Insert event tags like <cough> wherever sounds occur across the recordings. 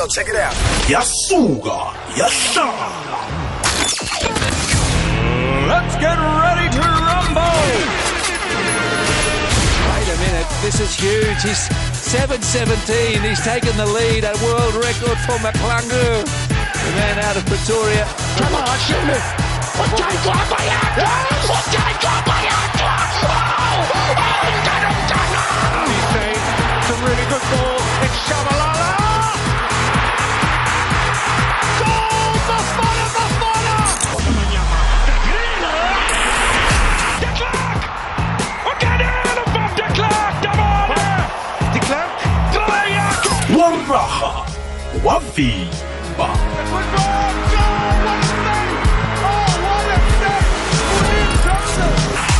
Yo, check it out. yasuka yahlala Let's get ready to rumble. Wait a minute, this is huge. He's 7.17. He's taken the lead, a world record for McClungu. The man out of Pretoria. Come on, shoot go up by Okay, go up by Oh, oh! He's saying some really good ball. It's Shabalala! Klerk! waraha wavimba.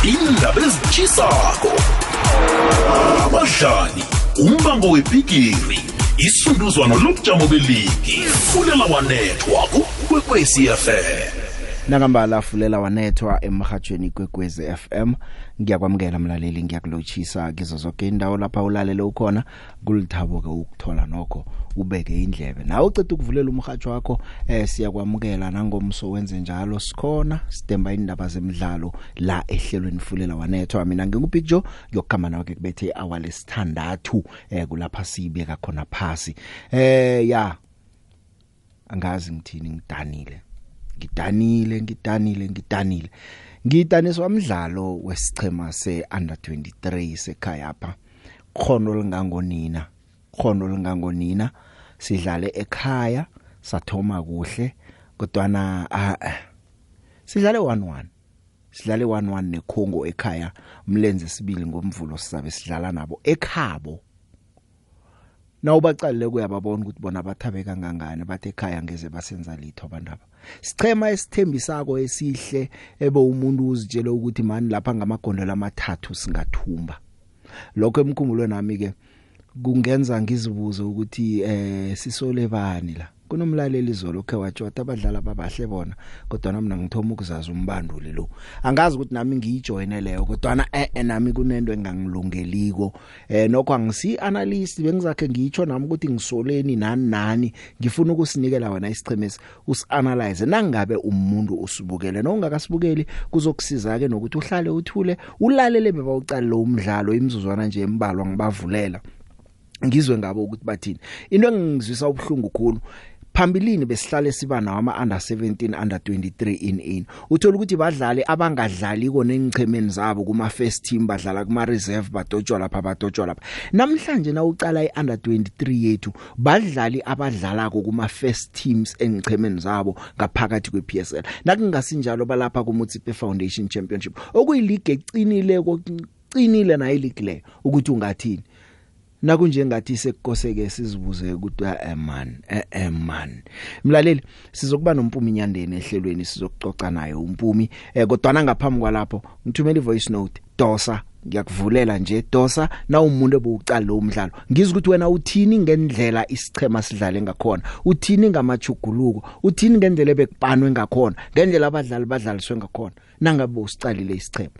Indaba ezitshisako abadlali umbango webhigiri isunduzwano lobujamo beligi fulela wanethwa kukwekwecfm nakambala afulela wanethwa emhathweni kwekwezi FM ngiyakwamukela mlaleli ngiyakulotshisa kizo zonke indawo lapha ulalele ukhona. Kulithabo ke ukuthola nokho ubeke indlebe. Nawe uceda ukuvulela umhathi wakho eh siyakwamukela nangomso wenze njalo. Sikhona sidemba indaba zemidlalo la ehlelweni fulela wanethwa. Mina ngingubig Joe? Yokukhama nawe ke kubethe awale sithandathu eh kulapha sibeka khona phasi. Eh ya angazi ngithini ngidanile. Ngidanile ngidanile ngidanile. Ngidaniswa umdlalo wesichema se under 23 sekhaya apha khono lingangonina khono lingangonina sidlale ekhaya sathoma kuhle kodwa na sidlale 1-1 sidlale 1-1 neKhongo ekhaya umlenze sibili ngomvulo sizabe sidlala nabo ekhabo. Na ubaqalile kuyababona ukuthi bona bathabe kangangani bathe ekhaya ngeze basenza litho abandaba sichema esithembisako esihle ebe umuntu uzitshele ukuthi mani lapha ngamagondelo amathathu singathumba. Lokho emkhumbulo nami ke kungenza ngizibuze ukuthi eh sisole bani la? Kunomlaleli izolo ke wathi wathi abadlala babahle bona kodwa nami ngithoma ukuzaza umbanduli lo. Angazi ukuthi nami ngiyijoine leyo kodwa na eh nami kunento engangilungeliko. Eh nokho angisi analyst bengizakhe ngitsho nami ukuthi ngisoleni nani nani ngifuna ukusinikela wena isichemesi usianalyze nangabe umuntu usibukele nongakasibukeli kuzokusiza ke nokuthi uhlale uthule ulalele beba ucala lo umdlalo imizuzwana nje embalwa ngibavulela. Ngizwe ngabo ukuthi bathini. Into engizwisa ubhlungu khulu phambilini besihlale siba nawo ama under 17 under 23 in in. Uthola ukuthi badlali abangadlaliko nengichemeni zabo kuma first team badlala kuma reserve badotshwa lapha badotshwa lapha. Namhlanje na ucala iunder 23 yethu badlali abadlalako kuma first teams engichemeni zabo ngaphakathi kwePSL nakungasinjalo balapha ku Mutsipe Foundation Championship. Okuyileague ecinile kocinile na ileague le? Ukuthi ungathini? Nakunjengathi sekukoseke sizibuze ukuthi eh man eh man. Mlaleli sizokuba nompumi inyandeni ehlelweni sizokucoca naye umpumi eh kodwa ngaphambi kwalapho ngithumela ivoice note. Dosa ngiyakuvulela nje dosa na umuntu obucala lo umdlalo ngizwe ukuthi wena uthini ngendlela isichema sidlale ngakhona? Uthini ngamachuguluko uthini ngendlela ebekupanwe ngakhona? Ngendlela abadlali badlaliswe ngakhona? Nangabe usicalile isichema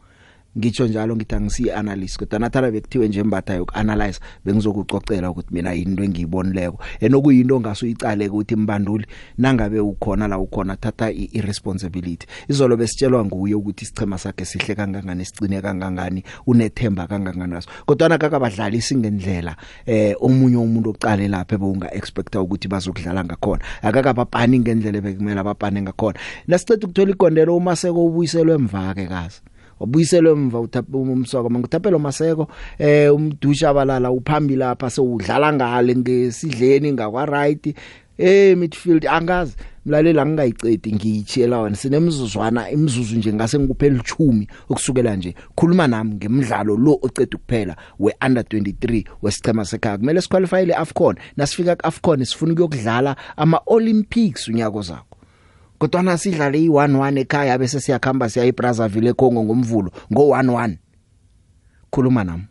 ngitsho njalo ngithi angisi analyst kodwa nathana bekuthiwe nje imbatha yokuanalyze bengizokucocela ukuthi mina into engiyibonileko. Enokuyinto ongasuyicale ukuthi imbanduli nangabe ukhona la ukhona thatha irresponsibility izolo besitshelwa nguye ukuthi isichema sakhe sihle kangangani sicine kangangani unethemba kangangani naso kodwa nakaka badlali singendlela eh omunye umuntu oqale lapha ebonga expecta ukuthi bazokudlala ngakhona. Akaka bapani ngendlela bekumela bapane ngakhona. Nasiceda ukuthola ikondelo umaseko ubuyiselwe emva ke kazi. Wabuyiselwe emva uthapha umswako manguthaphelo maseko eh umdusha abalala uphambi lapha sewudlala ngale ngesidleni ngakwa right eh midfield angazi mlalela ngingayicedi ngiyitshela wena sinemzuzwana imizuzu nje ngase ngikuphela ichumi ukusukela nje. Khuluma nami ngemidlalo lo oceda ukuphela we under 23 wesichema sekhaya. Kumele siqualify le AFCON nasifika ku AFCON sifuna ukuyokudlala ama Olympics unyako zakho kodwa nasidlale i1-1 ekhaya bese siyakhamba siya eBrazzaville eCongo ngomvulo ngo11 khuluma nami.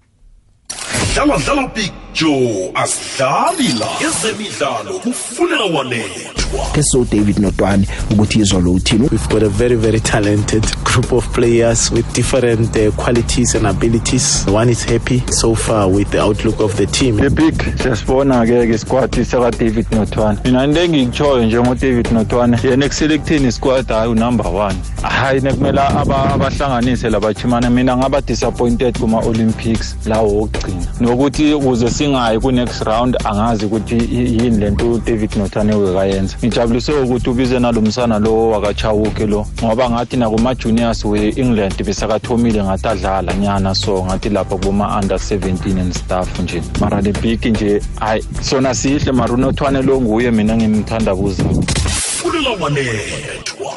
Dlala dlala big joe asidlali la. Ezemidlalo kufunela wanethwa ke so David Notwane ukuthi izolo uthini? We've got a very, very talented group of players with different uh, qualities and abilities. One is happy so far with the outlook of the team. the big siyasibona ke ke squad saka David Nothwane mina into engikuchoyo njengo David Nothwane yena ekuselecting isquad hayi number 1 hayi nekumela aba abahlanganise labachimana mina ngaba disappointed kuma Olympics lawo okugcina nokuthi ukuze singayi ku next round angazi ukuthi yini lento David Nothwane wekayenza. Ngijabulise ukuthi ubize nalomsana lo wakachawuke lo ngoba ngathi nakuma juniors we England besakathomile ngathi adlala nyana so ngathi lapha kuma under 17 and stuff nje. Mara le big nje hayi sona sihle mara unothwane lo nguye mina ngimthanda kuza kufunela wanethwa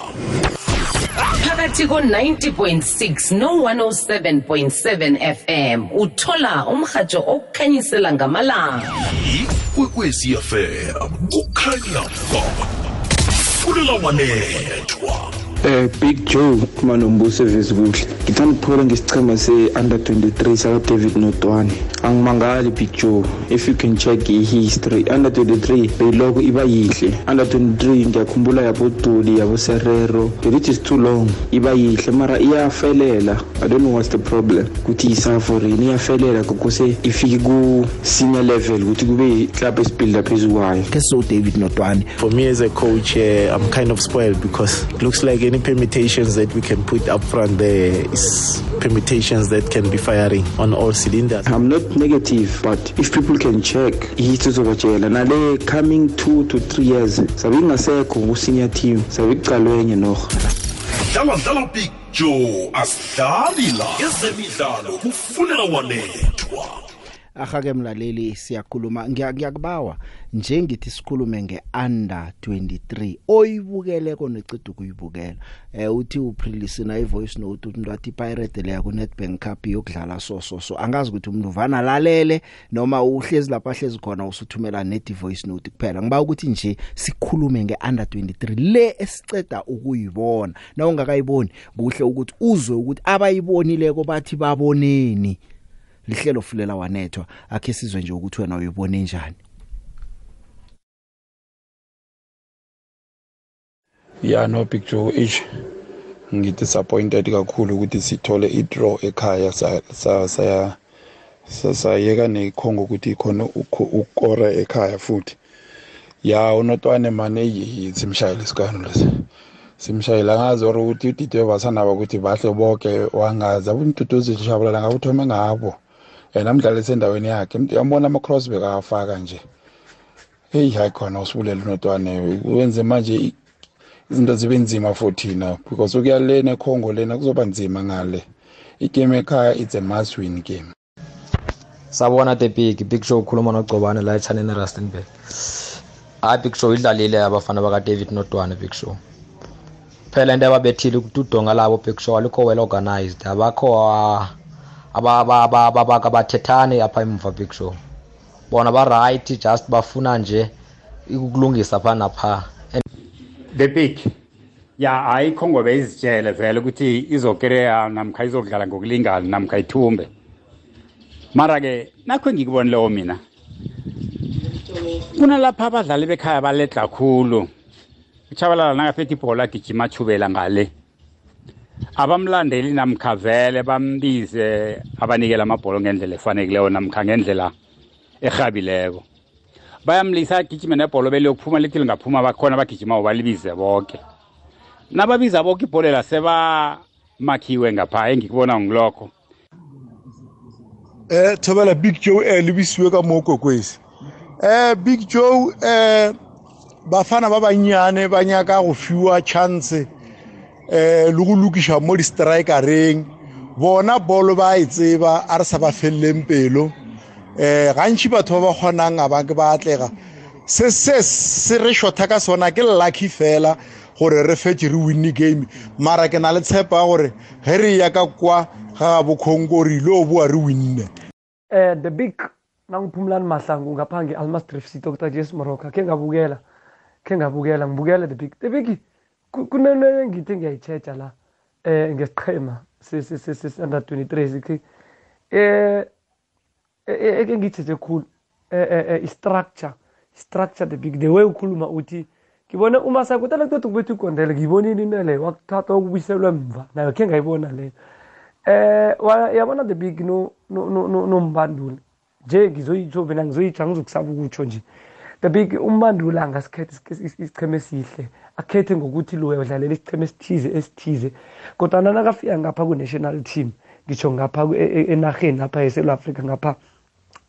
phakathi ko-90.6 no-107.7 fm uthola umrhatsho okukhanyisela ngamalanga. Ikwekwezi fm kukhanya ba kufunela wanethwa Eh Big Joe kuma nombuso evezi ngithanda ukuphola ngesichema se-under 23 saka-david notwane angimangali big joe. If you can check i-history under 23 beyiloko iba yihle. Under 23 ngiyakhumbula yaboduli yaboserero. It is too long iba yihle. Mara iyafelela. I don't know what's the problem. Ukuthi isaforini iyafelela kokuse ifike ku-senior level ukuthi kube yiklabhu esibilda phezu kwayo. Ke so David Notwane For me as a coach, uh, I'm kind of spoiled because it looks like any permutations that we can put up front there is permutations that can be firing on all cylinders. I'm not negative, but if people can check ihithi zobatshela nale coming two to three years sabe ingasekho ku-senior team sabe kucalwenye norho dlala dlala big joe asidlali la. Ezemidlalo kufunela wanethwa. Ahake mlaleli siyakhuluma ngiya- ngiyakubawa njengithi sikhulume ngeunder 23 oyibukeleko necida ukuyibukela. Eh uthi uprilisina ivoice note umuntu wathi pirate leya ku Nedbank Cup yokudlala so so so angazi ukuthi umuntu uvana lalele noma uhlezi lapha ahlezi khona usuthumela net voice note kuphela. Ngiba ukuthi nje sikhulume ngeunder 23 le esiceda ukuyibona. Na ungakayiboni kuhle ukuthi uzwe ukuthi abayibonileko bathi baboneni. Lihlelo fulela wanethwa akhe sizwe nje ukuthi wena uyibone njani ya no big joe ish ngidisappointed kakhulu ukuthi sithole i-draw ekhaya. Sa- sa- saya- sa- sayeka nekhongo ukuthi khona ukho- ukora ekhaya futhi. Ya unotwane mane yi- simshayile isikano lesi. Simshayile angazi or ukuthi udide basanaba ukuthi bahle bonke wangazi. Abuntuduzi lishabulela ngabe uthome ngabo. Yena mdlali esendaweni yakhe Mntu- yambona ama-cross bekawafaka nje. Heyi hayi khona usibulela unotwane wenze manje izinto zibe nzima for thina because ukuya lena econgo lena kuzoba nzima ngale. Igame ekhaya it's a must win game. Sabona the big. Big show ukhuluma nogcobane la echaneni erustenburg. Hayi big show idlalile abafana baka-david nodwane big show. Phela into ababethile ukuthi udonga labo big show alikho well organized abakho ah, aba- aba- aba- aba- abathethani apha emva big show bona ba-right just bafuna nje ukulungisa pha napha. The big ya ayikho ngoba izitshele vele ukuthi izokereya namkha izokudlala ngokulingana namkha ithumbe. Mara-ke nakho engikubonileyo mina kunalapha abadlali bekhaya baledla khulu. Uchabalala nakaphethe ibhola agijima athubela ngale. Abamlandeli namkha vele bambize abanikela amabholo ngendlela efanekileyo namkha ngendlela erhabileko. Bayamlisa agijime nebholo beliyokuphuma lithi lingaphuma bakhona bagijima balibize bonke nababiza bonke ibholo la sebamakhiwe ngapha engikubona ngilokho. Eh thobela big joe eh lebisiwe ka mo kokwesi eh big joe eh bafana ba banyane ba nyaka go fiwa chance. Eh le go lokiša mo di-strikereng. Bona bolo ba e tseba a re sa ba feleleng pelo. Eh gantši batho ba ba kgonang a ba ke ba atlega. Se se se re shotha ka sona ke lucky fela gore re fetse re winne game. Mara ke na le tshepa gore ge re ya ka kwa ga bokhonko re ile o boa re winne. Eh the big nangiphumulani mahlangu ngapha nge-almas drifc dr jes moroka. Khe ngabukela khe ngabukela ngibukele the big the big kunento engithi ngiyayitsheja la eh ngesiqhema se-under 23 sikhi eh eke ngiyitsheje khulu eh, eh, eh, i-structure structure the big the way ukhuluma uthi ngibone uma sakutala kuqeda ukubetha igondele ngiyibonile into leyo wakuthatha ukubuyiselwa emva nayo khe ngayibona leyo eh yabona the big no no no nombanduli nje ngizoyitsho mina ngizoyitsho angizokusaba ukutsho nje. The big umbanduli angasikhetha isicheme esihle. Akhethe ngokuthi lo uyadlalela isicheme esithize esithize kodwa nakafika ngapha ku-national team ngisho ngapha e, e, enarheni lapha eSouth Africa ngapha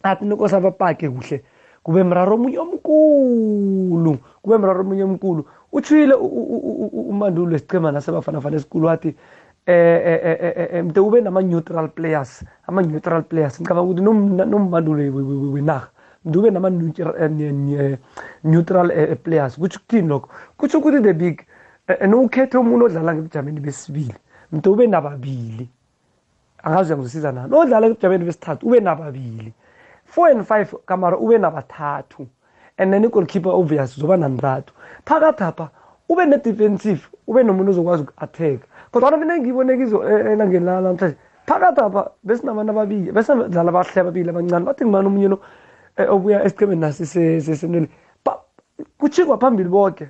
athi nokose abapake kuhle kube mraro omunye omkhulu kube mraro omunye omkhulu utshile umandulo wesichema nasebafana fana esikhulu wathi eh eh mde ube nama neutral players ama neutral players ngicabanga ukuthi nombandulo wenarha mde ube nama neutral players kutsho ukuthini lokho kutsho ukuthi the big nowukhethe umuntu odlala ngebujameni besibili mde ube nababili angazi uyangizwisisa na nodlala ebujameni besithathu ube nababili four and five kamara ube nabathathu and then i-goalkeeper obvious zoba nantathu phakathi apha ube ne-defensive ube nomuntu ozokwazi uku-attack kodwa mina ngiyiboneka elangeni namhlanje phakathi apha besinabantu ababili besidlala abahle ababili abancane bathi ngimani omunye lo obuya esiqemeni nasi sesenele kuchingwa phambili bonke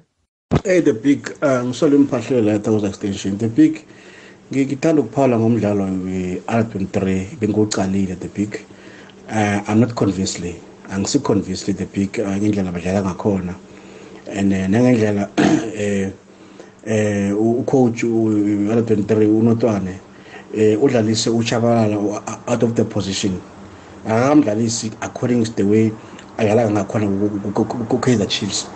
hey the big uh, ngisole imphahlelo la thousand extension. The big ngithanda ukuphawula ngomdlalo we-r23 bengiwucalile the big. Uh, i'm not convincedly angisi-convincedly the big uh, ngendlela badlala ngakhona. And uh, nangendlela <clears throat> eh eh ucoach u-r23 unotwane eh udlalise uchabalala out of the position. Akamdlalisi according to the way ayala ngakhona ku-kaizer chiefs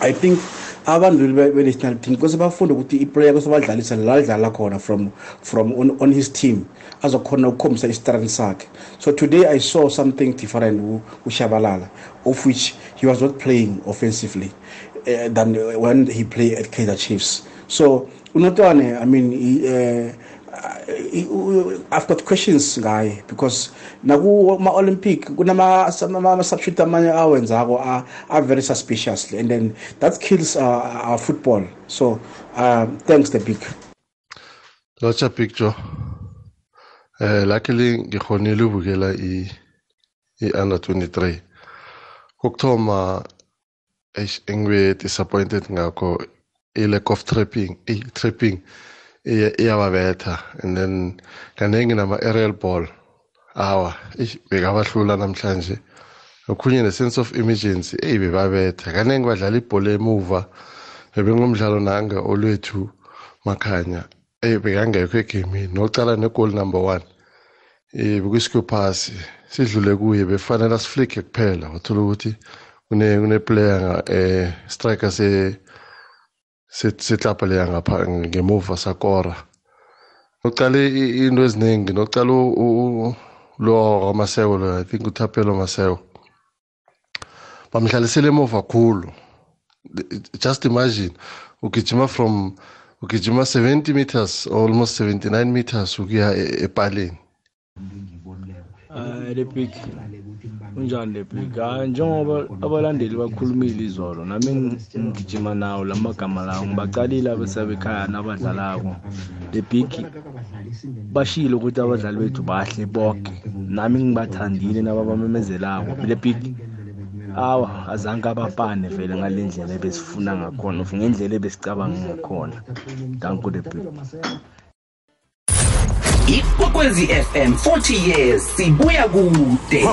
i think abantu be-national team kose bafunde ukuthi iplayer kose badlalisa la adlala khona from from on, on his team azokhona ukukhombisa isitrength sakhe. So today i saw something different ushabalala of which he was not playing offensively uh, than when he played at Kaizer Chiefs. So unotwane i mean he, uh, I've got questions guy because naku ma Olympic kunama ama substitute amanye awenzako are, are very suspiciously and then that kills uh, our football so uh, thanks the big Locha picture eh luckily ngikhonile ukubukela i i under 23 kokuthoma engibe disappointed ngakho i lack of trapping i trapping iyababetha and then kaningi nama-aerial ball. Awa bekabahlula namhlanje. Okhunye ne-sense of emergency. Eyi bebabetha. Kaningi badlala ibhola emuva bebengumdlalo nanga olwethu makhanya. Eyi bekangekho egemini nocala negol number one. Um bekuyisikhupasi sidlule kuye befanele asiflike kuphela. Wathola ukuthi kuneplayer um striker setlapa leya ngapha ngemuva sakora uqale into eziningi noqala lo Maseko lo I think uThapelo Maseko bamhlalisele emuva kakhulu just imagine ugijima from ugijima 70 meters almost 79 meters ukuya epaleni uh, le big unjani le big hayi njengoba abalandeli bakhulumile izolo nami ngigijima nawo la magama lawo ngibacalile abasebekhaya nabadlalako. Le big bashile ukuthi abadlali bethu bahle bonke nami ngibathandile nababamemezelako. Le big awa azange abapane vele ngale ndlela ebesifuna ngakhona ngendlela ebesicabanga ngakhona. Danku the big ikwekwezi fm 40 years sibuya kude.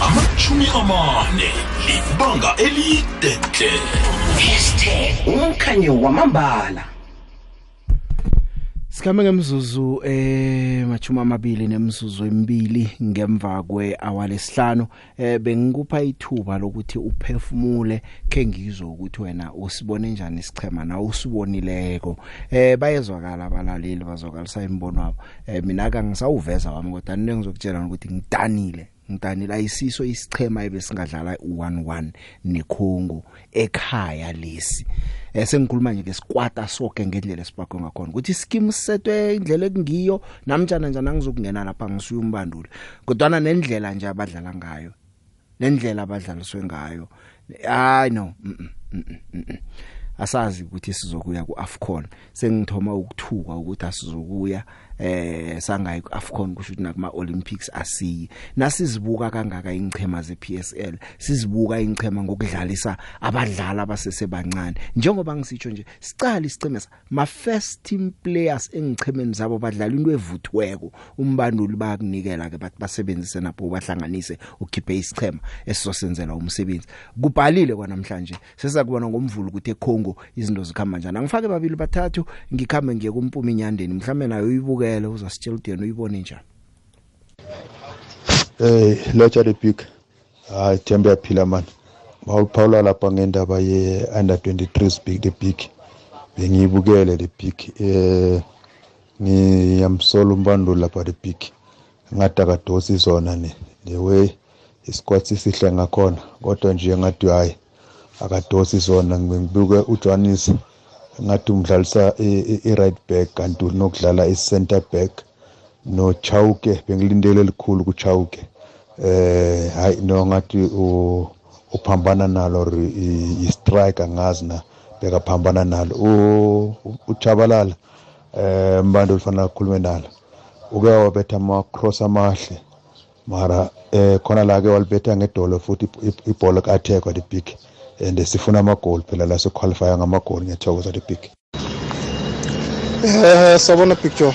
Amachumi amane libanga elide hle hashtag umkhanyo wamambala. Sikhambe ngemzuzu eh machuma amabili nemzuzu emibili ngemva kwehour lesihlanu eh bengikupha ithuba lokuthi uphefumule ke ngizwe ukuthi wena usibone njani isichema na usibonileko. Eh bayezwakala abalaleli bazokalisa imbono wabo. Eh mina ka ngisawuveza wami kodwa nine ngizokutshela ukuthi ngidanile. Ngidanile ayisiso isichema ebesingadlala u11 nekhongo ekhaya lesi. Esengikhuluma nje ngesikwata sonke ngendlela esibakwe ngakhona. Ukuthi scheme setwe indlela ekungiyo namtjana njana ngizokungena lapha ngisuye umbanduli. Kodwa nendlela nje abadlala ngayo nendlela abadlaliswe ngayo hayi no mm -mm. asazi ukuthi sizokuya kuAfcon. Sengithoma ukuthuka ukuthi asizokuya eh sangayi kuAfcon kusho ukuthi nakuma Olympics asiyi. Nasizibuka kangaka ingchema zePSL sizibuka ingchema ngokudlalisa abadlali abasesebancane? Njengoba ngisitsho nje sicala isicemesa ma first team players engichemeni zabo badlala into evuthweko umbanduli bayakunikela ke bathi basebenzise napho bahlanganise ukhiphe isichema esizosenzela umsebenzi. Kubhalile kwanamhlanje sesakubona ngomvulo ukuthi eCongo izinto zikhamba njani. Angifake babili bathathu ngikhambe ngiye kumpumi inyandeni mhlambe nayo uyibukele uzasitshela yena uyibone njani Eh locha the big hayi Themba yaphila man. Paula lapha ngendaba ye under 23 speak the big bengiyibukele the big eh ngiyamsola umbanduli lapha the big ngathi akadosi zona ne the way isquad sisihle ngakhona. Kodwa nje ngathi hayi akadosi zona. Ngibuke uJohannes ngathi umdlalisa i-right back kanti unokudlala i-center back no Chauke bengilindele elikhulu ku Chauke eh hayi no ngathi uphambana nalo i striker ngazi na bekaphambana nalo. Uchabalala eh mbando ufana ukukhuluma nalo. Uke wabetha ama cross amahle mara eh khona la ke walibetha ngedolo futhi ibhola ka-attack the big and sifuna amagoli phela la siqualifya ngamagoli ngiyathokoza the big. Eh sabona picture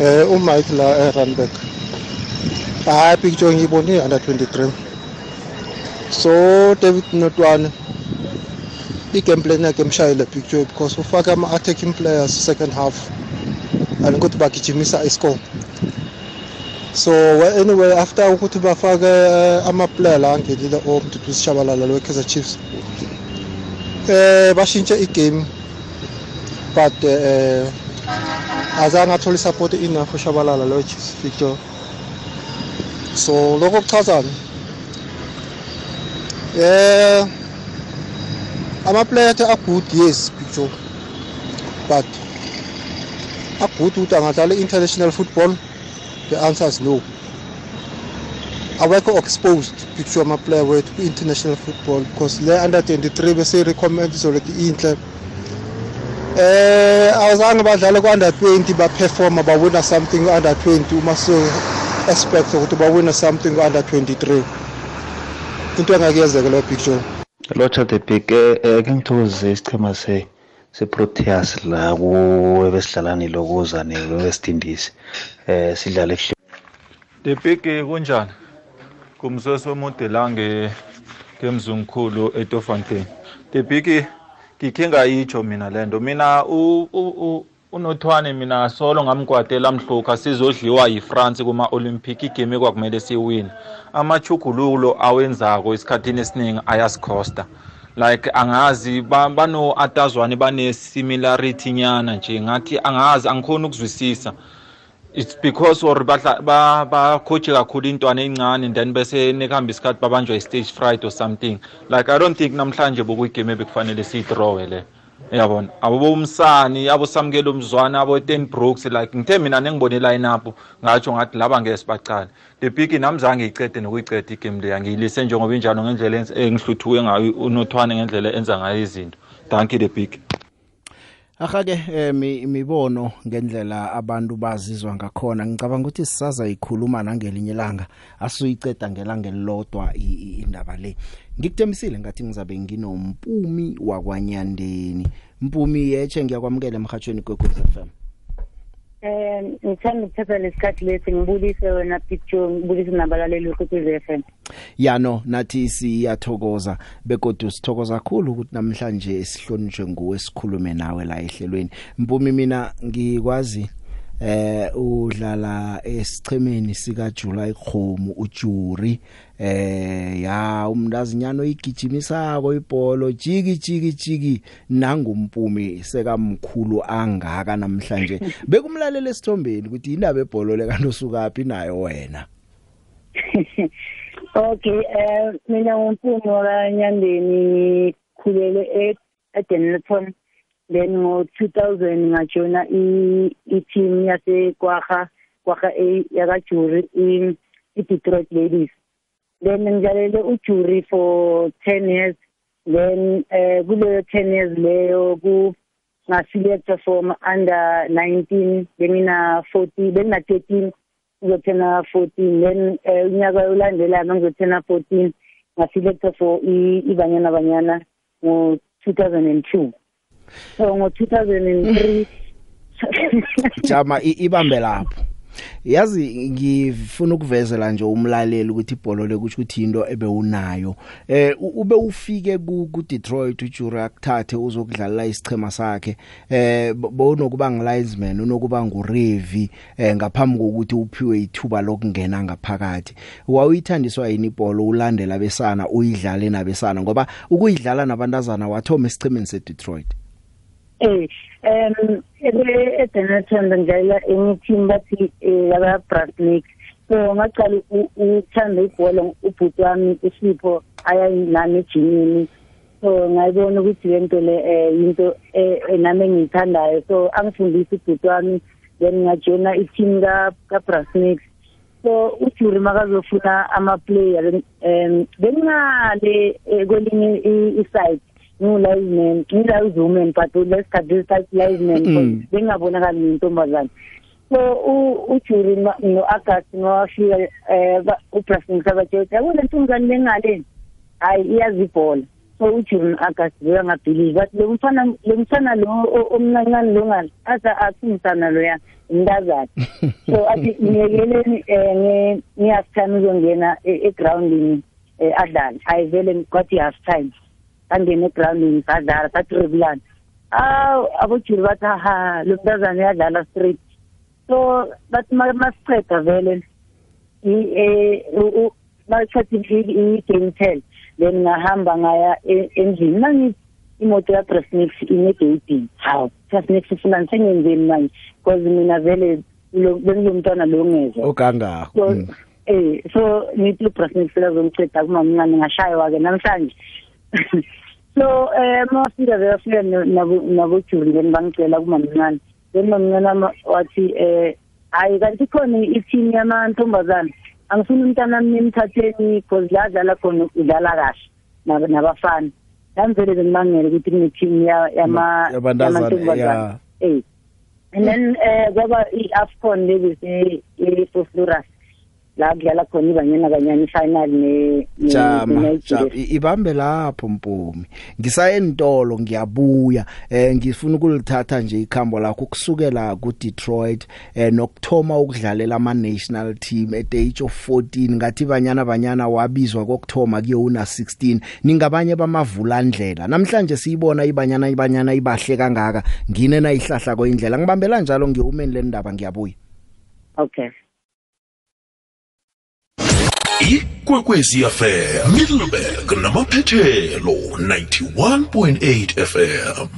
eh uMike la eRunback hayi picture ngiyibone under 23 so David Notwane i-game plan yakhe emshayile picture because ufake ama-attacking players second half and ukuthi bagijimisa iscore. So well, anyway after ukuthi bafake uh, ama-player la angenile omdudu sishabalala lwe-kaizer chiefs eh bashintshe igame but eh azange athole isupport enough ushabalala lo chiefs victor. So lokho kuchazana. Eh ama-player are good yes picture but agood ukuthi angadlala i-international football. The answer is no. Awekho exposed picture ama-player wethu kwi-international football because le under 23 bese-recommend izolokhu inhle eh awuzange badlale ku-under 20 baperforma bawina something ku-under 20 uma so-expect ukuthi bawina something ku-under 23 into engakuyenzeka leyo picture. Lotsha the big eh ke ngithokozise isichema se. Seproteas la kuwe besidlalani lokuza ne-west indies eh sidlale kuhle the big kunjani? Kumsoso omude la ngemzungukhulu etofontein. The big ngikhe ngayitsho mina le nto. Mina unothwane mina solo ngamgwadela mhlukha sizodliwa yifrance kuma-olympic igame ekwakumele siwine. Amachugululo awenzako esikhathini esiningi ayasikhosta like angazi bano-atazwane bane-similarity nyana nje. Ngathi angazi angikhoni ukuzwisisa. It's because or bakhoje kakhulu intwana encane and then bese nekuhamba isikhathi babanjwa i-stage fright or something. Like i don't think namhlanje bokuyigame ebekufanele siyidrowe le. Yabona. Abobomsani abosamukela umzwana abo-ten brooks like ngithe mina nengibone line up ngatsho ngathi laba ngeke sibacala le big nami zange iyicede nokuyiceda igame leya ngiyilise njengoba injalo ngendlela engihluthuke ngayo unothwane ngendlela enza ngayo izinto. Thank you the big Akake imibono ngendlela abantu bazizwa ngakhona. Ngicabanga ukuthi sisaza ikhuluma nangelinye ilanga asuyiceda ngelanga elilodwa indaba le. Ngikutemisile ngathi ngizabe nginompumi wakwanyandeni. Mpumi yeche ngiyakwamukela emhathweni kwekwezi FM Eh ngithanda ukuthatha lesikhathi lesi ngibulise wena picture ngibulise nabalaleli kwekwezi FM Ya no nathi siyathokoza begodu sithokoza kakhulu ukuthi namhlanje sihlonishwe nguwe sikhulume nawe la ehlelweni. Mpumi mina ngikwazi eh udlala esichemeni sika July Khomu uJuri. Eh ya umntazinyana oyigijimisako ibholo jiki jiki jiki nangumpumi sekamkhulu angaka namhlanje. <laughs> Bekumlalela esithombeni ukuthi indaba ebholo le kanti usukapi nayo wena? <laughs> Okay eh mina ngumpumi wakanyandeni khulele eDenilton. Then ngo 2000 ngajona i team yase kwaga kwaga A yakajuri i Detroit Ladies. Then ngidlalele ujury for 10 years. Then eh kuleyo 10 years leyo ku ngaselector for under 19 bengina 40 bengina 13 ngizothena 14 then eh, unyaka olandelayo ngizothena 14 ngaselector for ibanyana banyana ngo 2002 so ngo 2003 <laughs> jama ibambe lapho. Yazi ngifuna ukuvezela nje umlaleli ukuthi ibhola lekuthi ukuthi into ebewunayo. Eh ube ufike ku Detroit uJura akuthathe uzokudlalela isichema sakhe. Eh bonokuba ngilinesman unokuba ngurevi eh ngaphambi kokuthi uphiwe ithuba lokungena ngaphakathi. Wawuyithandiswa yini ibhola ulandela besana uyidlale nabesana? Ngoba ukuyidlala nabantazana wathoma esichemeni seDetroit. Eh um ngidlalela enye team bathi yaba Brasnik so ngaqala ukuthanda ibhola ubhuti wami uSipho aya nami ejimini. So ngayibona ukuthi lento le into nami engiyithandayo. So angifundisa ubhuti wami then ngajona i-team ka Brasnik so ujuri makazofuna ama-player um bengingale kwelinye i-side. Ngiwuliveman ngilayiwoman but lesikhathi lesithathi liveman bengingabonakali ngiyintombazane so ujuri no-agasti ngawafika um ubrasing sabatshela yabona ntombazane lengale hayi iyazi ibhola. So ujuri no-agasti beyangabhilivi but le mfana le mfana lo omncancane lo ngale? Athi asimsana loya umntazana. So athi ngiyekeleni um ngi-half time uzongena egrawundini um adlale. Hayi vele kwathi half time. Angene egroundini sadlala satribulana aw abojuri bathi ha lo mntazana uyadlala straight. So bathi masiqeda vele masiqeda i-game ten then ngahamba ngaya endlini. Mangithi imoto yabrasnix inegeyidini hawu brasnix fulani sengenzeni manje? Because mina vele bengizomntwana lo ngezwa okangako eh so ngithi ubrasnix lazomceda kumamncane ngashaywa-ke namhlanje. So eh mafika beyafika nabojuri then bangicela kumamncane then mamncane wathi eh hayi kanti khona i-team yamantombazana angifuni umntana mni emthatheni because la dlala khona udlala kahle nabafana ngangivele bengibangele ukuthi kune-team yamantombazana eh and then eh kwaba i-afcon lezi e-fosluras la kudlala khona ibanyana kanyana ifinal ne jama jama ibambe lapho mpumi. Ngisayentolo ngiyabuya. Eh ngifuna ukulithatha nje ikhambo lakho kusukela ku Detroit eh nokthoma ukudlalela ama national team at the age of 14 ngathi banyana banyana wabizwa kokthoma kuye una 16 ningabanye bamavulandlela. Namhlanje siyibona ibanyana ibanyana ibahle kangaka. Ngine na ihlahla koindlela ngibambela njalo ngiyumeni lendaba ngiyabuya. Okay. Ikwekwezi fm middleburg namaphethelo 91.8 fm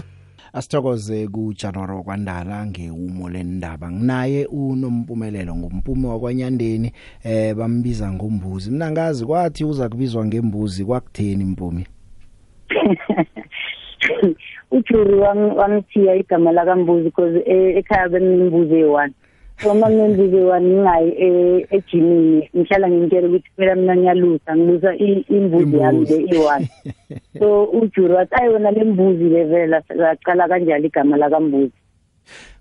asithokoze kuJanuary kwandala ngeumo lendaba. Nginaye unompumelelo ngumpume wakwanyandeni eh bambiza ngombuzi. Mina ngazi kwathi uza kubizwa ngembuzi kwakutheni mpumi? <laughs> Ujuri wangithiya igama lakambuzi because ekhaya benembuzi eyi-one so uma nginembuzi eyi-one ngingayi ejimini ngihlala ngimtshela ukuthi phela mina ngiyalusa ngilusa imbuzi yami le i-one. So ujuri wathi ayi wena le mbuzi le vele laqala kanjalo igama lakambuzi?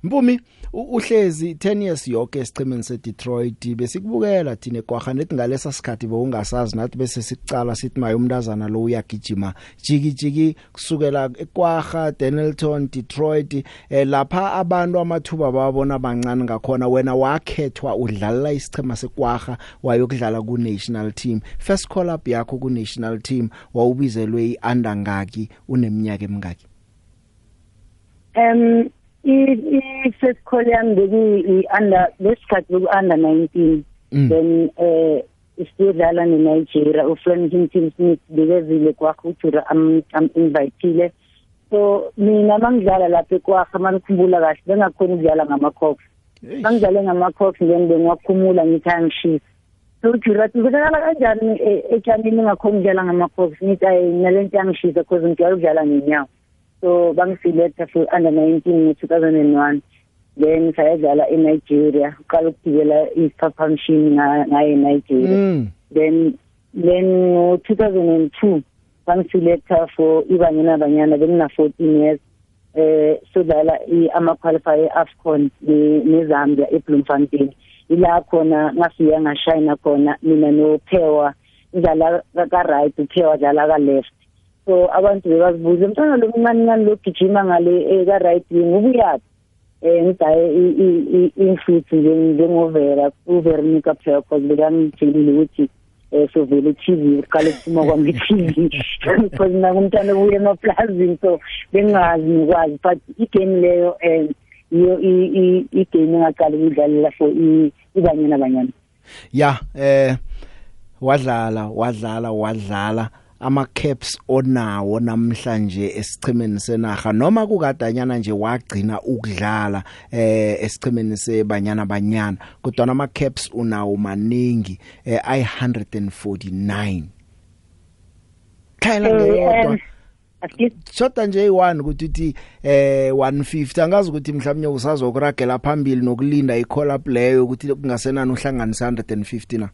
Mpumi uhlezi 10 years yonke esichimeni seDetroit besikubukela thina kwagha nethi ngalesa sikhathi bewungasazi nathi bese sicala sithi maye umntazana lo uyagijima jiki jiki kusukela ekwagha Denelton Detroit eh, lapha abantu amathuba babona bancane ngakhona. Wena wakhethwa udlalela isichema sekwagha wayokudlala ku national team. First call up yakho ku national team wawubizelwe iunder ngaki uneminyaka emingaki? Um i-first call yami bekuyi-under lesikhathi beku-under nineteen. Then um sidlala ne-nigeria ufrankinton smith bekezile kwakho ujura am-invitile so mina mangidlala lapha ekwakha mangikhumbula kahle bengakhona ukudlala ngama-cox mangidlale ngama-cox then bengiwakhumula ngithi angishisa so ujura athi ubekakala kanjani etshanini ngakhona ukudlala ngama-cox ngithi ayi nale nto yangishisa because ngijwayele ukudlala ngenyawo so bangiselecta for under 19 ngo 2001 then sayadlala eNigeria. Uqala ukugibela isiphaphamshini ngaye eNigeria. Mm. then then ngo 2002 bangiselecta for ibanyana banyana bengina 14 years eh sodlala ama qualifier AFCON neZambia eBloemfontein. Ila khona ngafika ngashayina khona mina noPhewa idlala ka right uPhewa dlala ka left so abantu bebazibuza mntwana lo mncane ngani lo gijima ngale ka right wing ubuyaphi? Eh ngidaye influence njengovera uVeronica because bekangitshela ukuthi eh sovele TV uqale ukuphuma kwami TV <laughs> because nakumntana ubuye emaplazini so bengazi ngikwazi but igame leyo eh iyo igame engaqala ukudlalela for ibanyana banyana. Ya eh wadlala wadlala wadlala. Ama caps onawo namhlanje esichimeni senaga noma kukadanyana nje wagcina ukudlala eh esichimeni sebanyana banyana kodwa ama caps unawo maningi eh ay 149 Khayela ngeyodwa Shoda nje i1 ukuthi uthi eh 150 angazi ukuthi mhlawumnye usazokuragela phambili nokulinda i call up leyo ukuthi kungasenani uhlanganisa 150 na?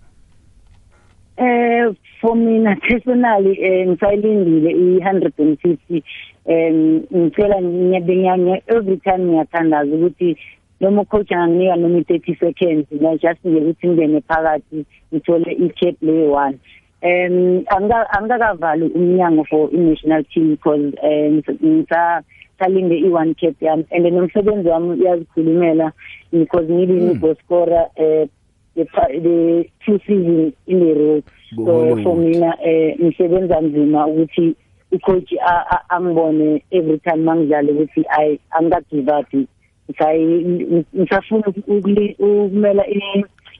Eh for mina personally eh ngisayilindile i150 em ngicela ngiyabenyanya every time ngiyathandaza ukuthi noma coach anginika noma 30 seconds na just nje ukuthi ngene phakathi ngithole i-cap leyo one um angakavali umnyango for i-national team because um ngisalinde i-one cap yami and nomsebenzi wami uyazikhulumela because ngibini goal scorer um the two season in a row. So for mina eh ngisebenza nzima ukuthi ucoach angibone every time mangidlala ukuthi i angika give up ngisafuna ukumela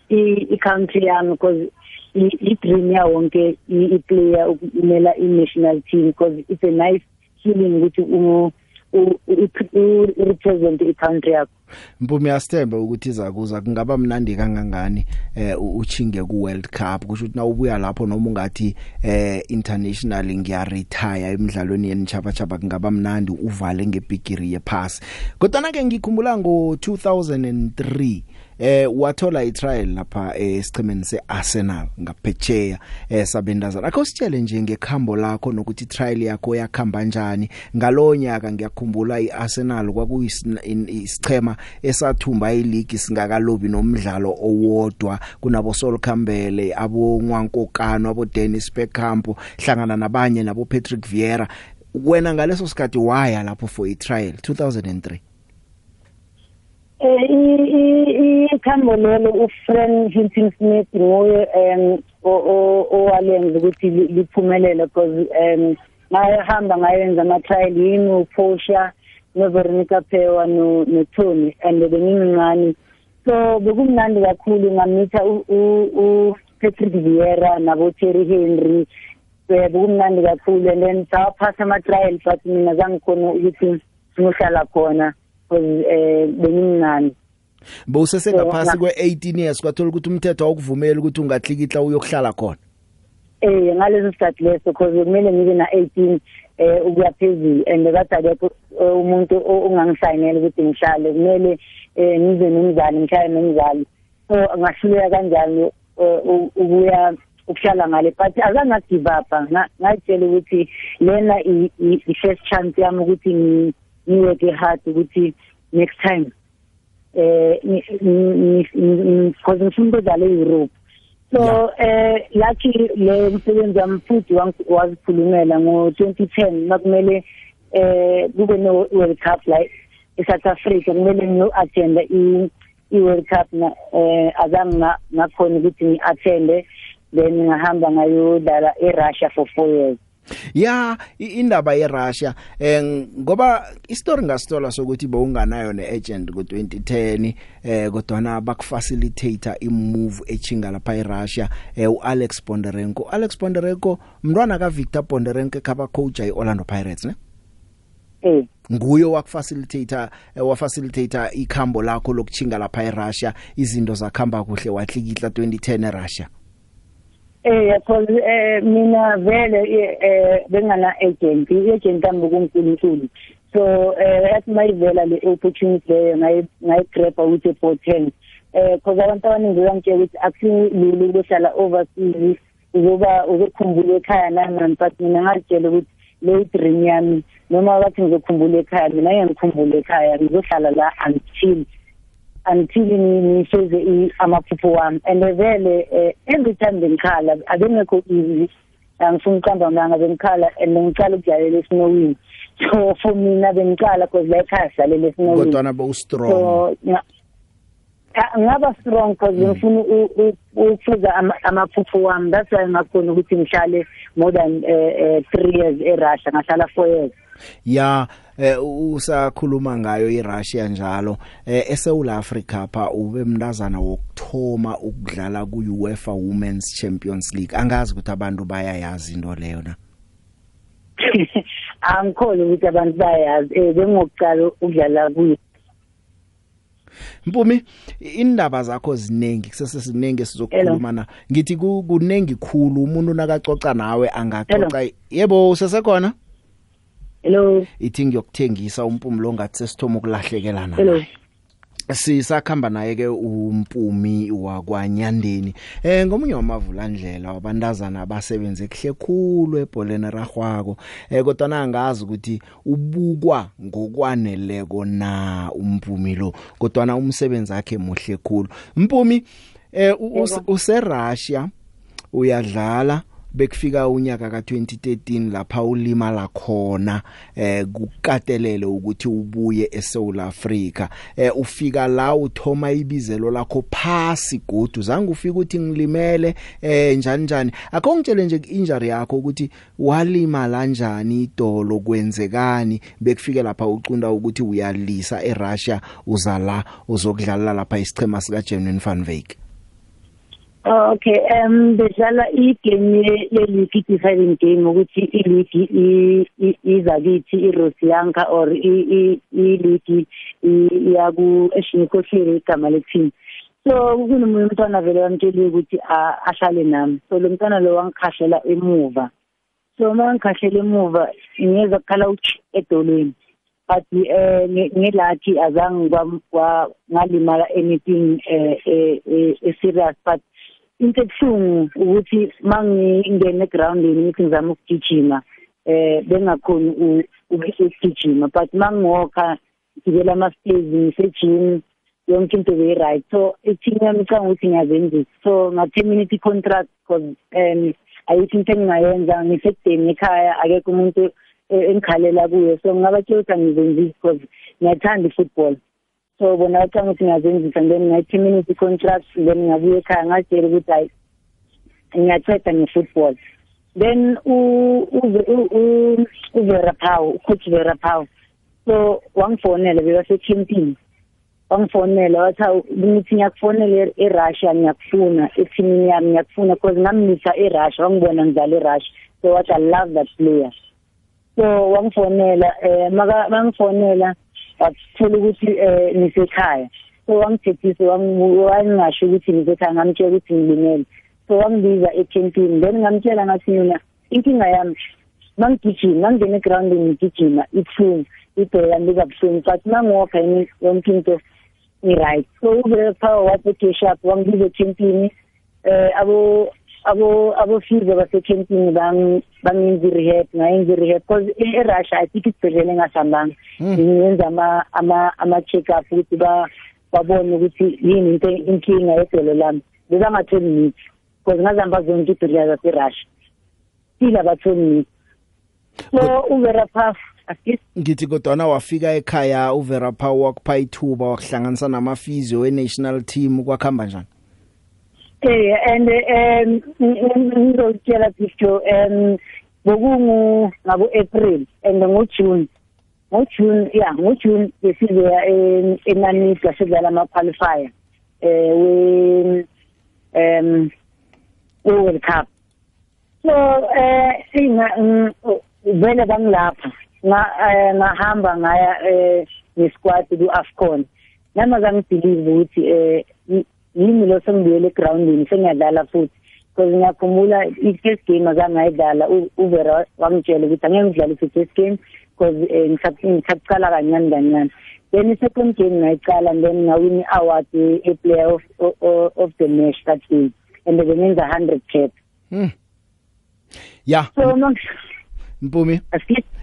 i country yami because i dream ya wonke i player ukumela i national team because it's a nice feeling ukuthi represent i-country yakho. Mpumi yasithemba ukuthi izakuza kungaba mnandi kangangani eh uchinge ku World Cup. Kusho ukuthi na ubuya lapho noma ungathi eh international ngiya retire emidlalweni yenchaba chaba kungaba mnandi uvale ngebigiri yepass kodwa ke ngikhumbula ngo 2003 eh wathola itrial lapha esichemeni seArsenal ngaphetsheya eh sabendazana. Akho sitshele nje ngekhambo lakho nokuthi trial yakho yakhamba kanjani ngalonyaka ngiyakhumbula iArsenal kwakuyisichema esathumba ileague singakalobi nomdlalo owodwa kunabo Sol Campbell abo Nwankokano abo Dennis Bergkamp hlangana nabanye nabo Patrick Vieira. Wena ngaleso sikhathi waya lapho for itrial 2003 eh ikhambo lelo ufriend Hilton Smith ngoye em owalenza ukuthi liphumelele because em ngahamba ngayenza ama trial yini uPosha noVeronica Phewa no noTony and bengincane so bekumnandi kakhulu ngamitha u Patrick Vieira nabo Terry Henry. Bekumnandi kakhulu and then saphasa ama trial but mina zangikhona ukuthi ngihlala khona. Eh bengimncane bowusese ngaphasi kwe18 years kwathola ukuthi umthetho awukuvumela ukuthi ungahlikihla uyokuhlala khona eh ngaleso sikhathi leso because kumele ngibe na 18 eh ukuya phezulu and kade akekho umuntu ongangisayinela ukuthi ngihlale kumele eh ngize nomzali ngishaye nomzali so ngahluleka kanjalo ukuya ukuhlala ngale but azange give up ngayitshela ukuthi lena i first chance yami ukuthi ngiweke hard ukuthi next time eh because ngifuna ukudlala e-Europe. So eh lathi le msebenzi wami futhi wazikhulumela ngo2010 makumele eh kube no World Cup la eSouth Africa kumele ngino attend i i-World Cup na eh azange ngakhona ukuthi ngi-attende then ngahamba ngayodlala eRussia for 4 years. Ya indaba yeRussia eh ngoba istory ngasitola sokuthi bowunganayo neagent ku2010 eh kodwa na bakufacilitator imove echinga lapha eRussia eh uAlex Bondarenko Alex Bondarenko mntwana kaVictor Bondarenko khaba coach eOrlando Pirates ne? Eh. Nguyo wakufacilitator wafacilitator ikhambo lakho lokuchinga lapha eRussia izinto zakhamba kuhle wahlikihla 2010 eRussia. Eh because eh mina vele eh bengana agent i-agent yami kuNkulunkulu so eh yathi mayivela le opportunity leyo ngayi grab ukuthi for 10 eh because abantu abaningi bayangitshela ukuthi akusilulu ukuhlala overseas uzoba uzokhumbula ekhaya nani but mina ngalitshela ukuthi le dream yami noma bathi ngizokhumbula ekhaya mina ngiyangikhumbula ekhaya ngizohlala la until until ngifeze amaphupho wami. And vele eh, every time bengikhala abengekho easy. Angifuni uqamba manga bengikhala and ngicala ukudlalela esinowini. So for mina bengicala because la ekhaya sidlalela esinowini. Kodwa bo strong so ngaba strong because ngifuna ukufeza amaphupho wami. That's why ngakhona ukuthi ngihlale more than 3 years eRussia ngahlala 4 years. Ya eh usakhuluma ngayo iRussia njalo eh eSouth Africa pha ube mntazana wokthoma ukudlala ku UEFA Women's Champions League. Angazi ukuthi abantu bayayazi into leyo na? <laughs> Angikholi ukuthi abantu bayazi. Eh bengokuqala ukudlala kuyo Mpumi indaba zakho ziningi kusese siningi sizokukhuluma na? Ngithi kunengi khulu umuntu nakacoca nawe angacoca yebo usesekhona Hello. Ithi ngiyokuthengisa umpumulo ngathi sesithoma ukulahlekelana Hello. Sisakhamba naye ke umpumi wakwanyandeni. Eh ngomunye wamavulandlela wabantazana abasebenze kuhle khulu ebholeni ragwako eh kodwa nangazi ukuthi ubukwa ngokwaneleko na umpumi lo kodwa na umsebenzi wakhe muhle khulu. Mpumi eh use Russia uyadlala bekufika unyaka ka2013 lapha ulimala khona eh kukatelele ukuthi ubuye eSouth Africa. Eh ufika la uthoma ibizelo lakho phasi godu zange ufika ukuthi ngilimele eh njani njani. Akongitshele nje injury yakho ukuthi walimala kanjani idolo kwenzekani? Bekufike lapha ucunda ukuthi uyalisa eRussia uza la uzokudlala lapha isichema sika German van Wyk. Oh, okay um bedlala igame le-league i-deciding game ukuthi i-league izakithi i-Rosianka or i-league iyaku eshinikhohlile igama le-team. So kunomunye umntwana vele wamtsheliwe ukuthi ahlale nami. So lo mntwana lo wangikhahlela emuva. So uma ngikhahlela emuva ngiyeza kukhala uchi edolweni. But eh ngelathi azange ngalimala anything eh serious but into ebuhlungu ukuthi mangingena egroundini ngithi ngizama ukugijima eh bengakhoni ukugijima but mangiwalka ngibela ama stairs ngisejim yonke into be right so i-team yami icanga ukuthi ngiyazenzisa so nga-terminate i-contract because um ayikho into engingayenza. Ngisekudeni ekhaya akekho umuntu engikhalela kuye so ngingabatshela ukuthi angizenzisi because ngiyathanda i-football. So bona bacanga ukuthi ngiyazenzisa then ngayi-terminate i-contract then ngabuya ekhaya ngatshela ukuthi hayi ngiyaceda nge-football. Then uvera phawu ucoach vera phawu so wangifonela bebasecampini wangifonela wathi ngithi ngiyakufonela eRussia ngiyakufuna ethimini yami ngiyakufuna because ngamnisa eRussia wangibona ngidlala eRussia so wathi I love that player. So wangifonela eh maka bangifonela wathola ukuthi eh nisekhaya so wangithethisa wangingasho ukuthi nisekhaya ngamtshela ukuthi ngilimele. So wangibiza ecampini. Then ngamtshela ngathi mina inkinga yami mangigijima mangingena egroundini ngigijima ibuhlungu ibheka yami libabuhlungu but mangiwalka yini yonke into ngi-right so uvele phaa wasegeshup wangibiza ecampini eh abo abo abofizio basecampini bangenza i-rehab ngayenza i-rehab because e-russia i think isibhedlela engasihambanga ngenza ama-check up ukuthi babone ukuthi yini into inkinga yedolo lami. Bebangatholi mithi because ngazihamba zonke ibhedlela zaserussia. Still abatholi mithi so uvera phaf ngithi kodwana wafika ekhaya uvera phawu wakupha ithuba wakuhlanganisa namafizio e-national team kwakhamba njani? Eh and um ngizokutshela picture um bokungu ngabo April and ngo June ngo June yeah ngo June besizoya eNamibia sidlala ama qualifier eh we um World Cup. So eh inga vele bangilapha ngahamba ngaya eh nesquad ku Afcon nama ngangibelieve ukuthi eh yimi lo sengibuyele egroundini sengiyadlala futhi because ngiyakhumbula i-first game azangayidlala uvera wangitshela ukuthi angeke ngidlalise i-first game because ngisaqala kancane kancane then i-second game ngayicala and then ngawin i-award e-player of, of, of the match that day and bengenza hundred cap hmm. ya so Mpumi?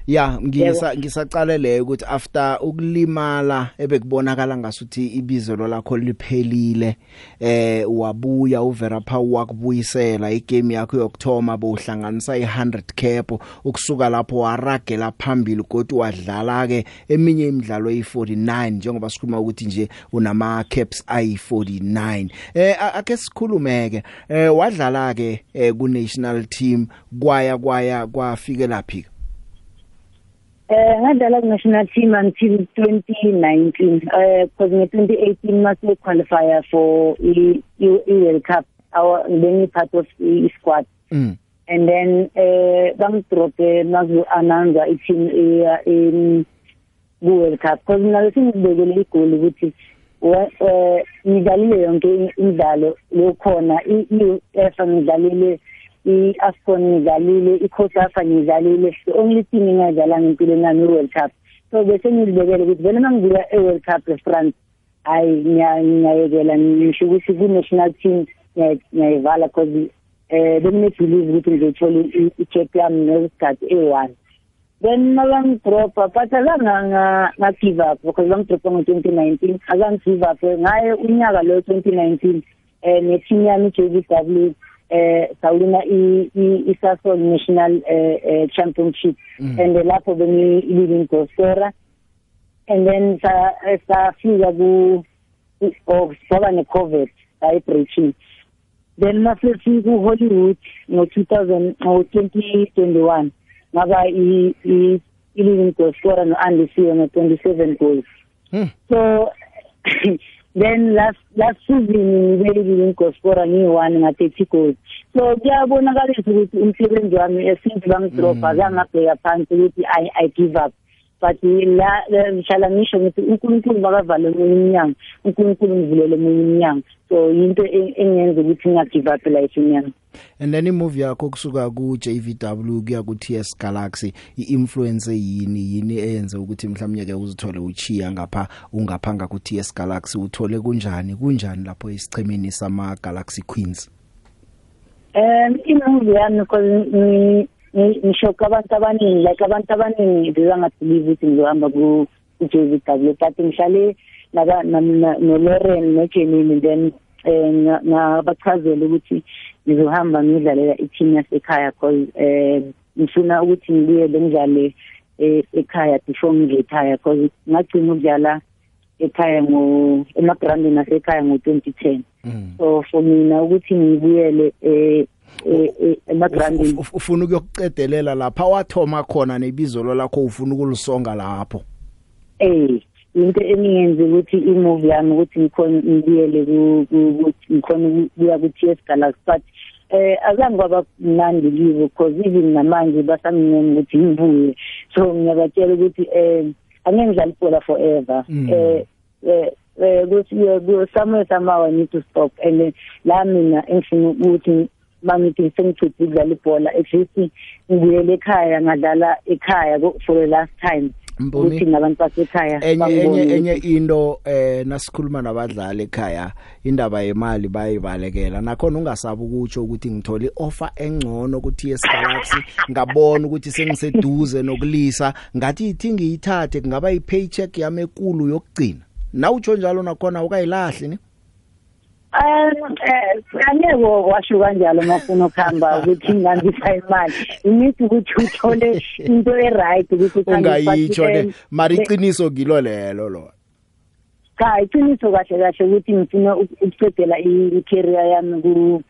Ya ngisa ngisaqale leyo ukuthi after ukulimala ebekubonakala ngasuthi ibizo lakho liphelile eh wabuya uvera Paul wakubuyisela igame yakho yokthoma bohlanganisa i100 cap ukusuka lapho waragela phambili kodwa wadlala ke eminye imidlalo eyi49 njengoba sikhuluma ukuthi nje unama caps ayi49 eh ake sikhulumeke eh wadlala ke eh, ku national team kwaya kwaya kwafike laphi Eh ngadlala ku national team until 2019 eh because nge 2018 mase qualifier for i World Cup our being part of i squad mm. and then eh bangidrope nazo announce i team in ku World Cup. Because mina besingibekele igoli ukuthi eh ngidlalile yonke imidlalo lokhona i UEFA ngidlalile i-AFCON ngidlalile i-COSAFA ngidlalile the only thing engadlalanga empilweni yami i-World Cup. So bese ngizibekele ukuthi vele mangibuya e-World Cup e-France hayi ngiyayekela ngisho ukuthi ku-national team ngiyayivala because eh benginebelieve ukuthi ngizoyithola i-cap yami ngesikhathi e-one. Then mabangidropa but azange nga-give up because bangidropa ngo-twenty nineteen azange give up ngaye unyaka lo twenty nineteen um ne-team yami i-J V W eh sawina i Sasol National eh Championship. And lapho bengi leading goal scorer and then sa sa fika ku of soba ne covid ay breaching then mase ku Hollywood ngo 2000 ngo 2021 ngaba i i leading goal scorer no Andy Siyo no 27 goals so then last last season ngibelile ngoskora ngi1 nga 30 goals so kuyabonakalisa ukuthi umsebenzi wami esince bangidropa azangabheka phansi ukuthi i i give up. But la ngishala ngisho ngithi uNkulunkulu makavale eminye iminyango uNkulunkulu ngivulele eminye iminyango so into engenza ukuthi ngingagive up life yami and then imove yakho kusuka ku JVW kuya ku TS Galaxy iinfluence yini yini eyenza ukuthi mhlawumnye ke uzithole uchiya ngapha ungaphanga ku TS Galaxy uthole kunjani kunjani lapho isichemini sama Galaxy Queens? Um imove yami because ngisho abantu abaningi like abantu abaningi bezangathilive ukuthi ngizohamba ku JVW but ngihlale no Lauren no Jenny then eh ngabachazela ukuthi ngizohamba ngidlalela i-team yasekhaya because eh ngifuna ukuthi ngibuyele ngidlale ekhaya before ngidle ekhaya because ngagcina ukudlala ekhaya ngo emagrandini asekhaya ngo-2010 so for mina ukuthi ngibuyele eh emagrandini. Ufuna ukuyokucedelela lapha wathoma khona nebizo lakho ufuna ukulisonga lapho? Eh into eningenza ukuthi i-move yami ukuthi ngikhona ngibuyele ukuthi ngikhona ukuya ku-TS Galaxy but eh azange kwaba mnandi kibo because even namanje basamncane ukuthi ngibuye. So ngiyabatshela ukuthi eh angeke ngidlale ibhola forever. Eh eh ukuthi somewhere somehow I need to stop. And la mina engifuna ukuthi mangithi sengichithe ukudlala ibhola. At least ngibuyele ekhaya ngadlala ekhaya for the last time. Ukuthi nabantu basekhaya enye enye enye into eh nasikhuluma nabadlali ekhaya indaba yemali bayibalekela. Nakhona ungasabi ukutsho ukuthi ngithola ioffer engcono ku TS Galaxy. Ngabona ukuthi sengiseduze nokulisa. Ngathi ithi ngiyithathe kungaba ipaycheck yami ekulu yokugcina. Nawutsho njalo nakhona ukayilahli ni? Eh angeke washo kanjalo mafuna ukuhamba ukuthi ngandisa imali. Imithi ukuthi uthole into eright ukuthi ungayitsho ne mari iqiniso ngilo lelo lo. Cha iqiniso kahle kahle ukuthi ngifuna ukucedela i-career yami ku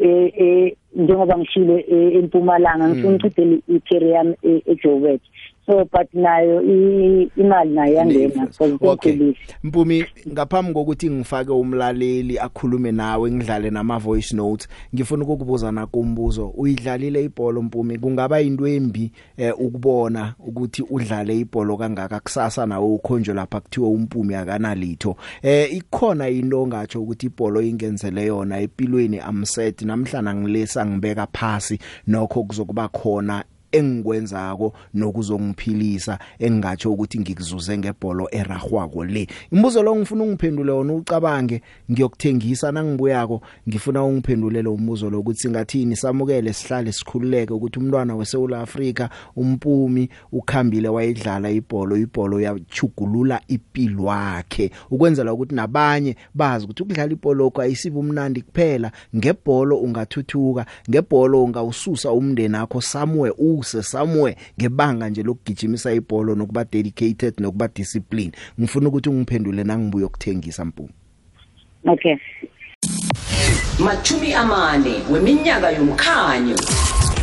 eh njengoba ngishilo empumalanga. Ngifuna ukucedela i-career yami eJoburg. So but nayo imali nayo yangena okay. mpumi ngaphambi kokuthi ngifake umlaleli akhulume nawe ngidlale nama voice notes ngifuna ukukubuza na kumbuzo uyidlalile ibhola mpumi? Kungaba into embi eh, ukubona ukuthi udlale ibhola kangaka? Kusasa nawe ukhonjo lapha kuthiwa umpumi akanalitho. Eh ikhona into ongatsho ukuthi ibhola ingenzele yona empilweni amset namhlanje ngilesa ngibeka phasi nokho kuzokuba khona engikwenzako nokuzongiphilisa engatsho ukuthi ngikuzuze ngebholo eragwako le. Imbuzo lo ngifuna ungiphendule wona ucabange ngiyokuthengisa nangibuyako ngifuna ungiphendulele umbuzo lo ukuthi singathini? Samukele sihlale sikhululeke ukuthi umntwana weSouth Africa umpumi ukhambile wayidlala ibholo ibholo yachugulula impilo yakhe ukwenzela ukuthi nabanye bazi ukuthi ukudlala ibholo ayisibo umnandi kuphela. Ngebholo ungathuthuka ngebholo ungawususa umndeni wakho somewhere use somewhere ngebanga nje lokugijimisa ibholo nokuba dedicated nokuba discipline ngifuna ukuthi ungiphendule nangibuye ukuthengisa mpumi. Okay. Machumi amane weminyaka yomkhanyo.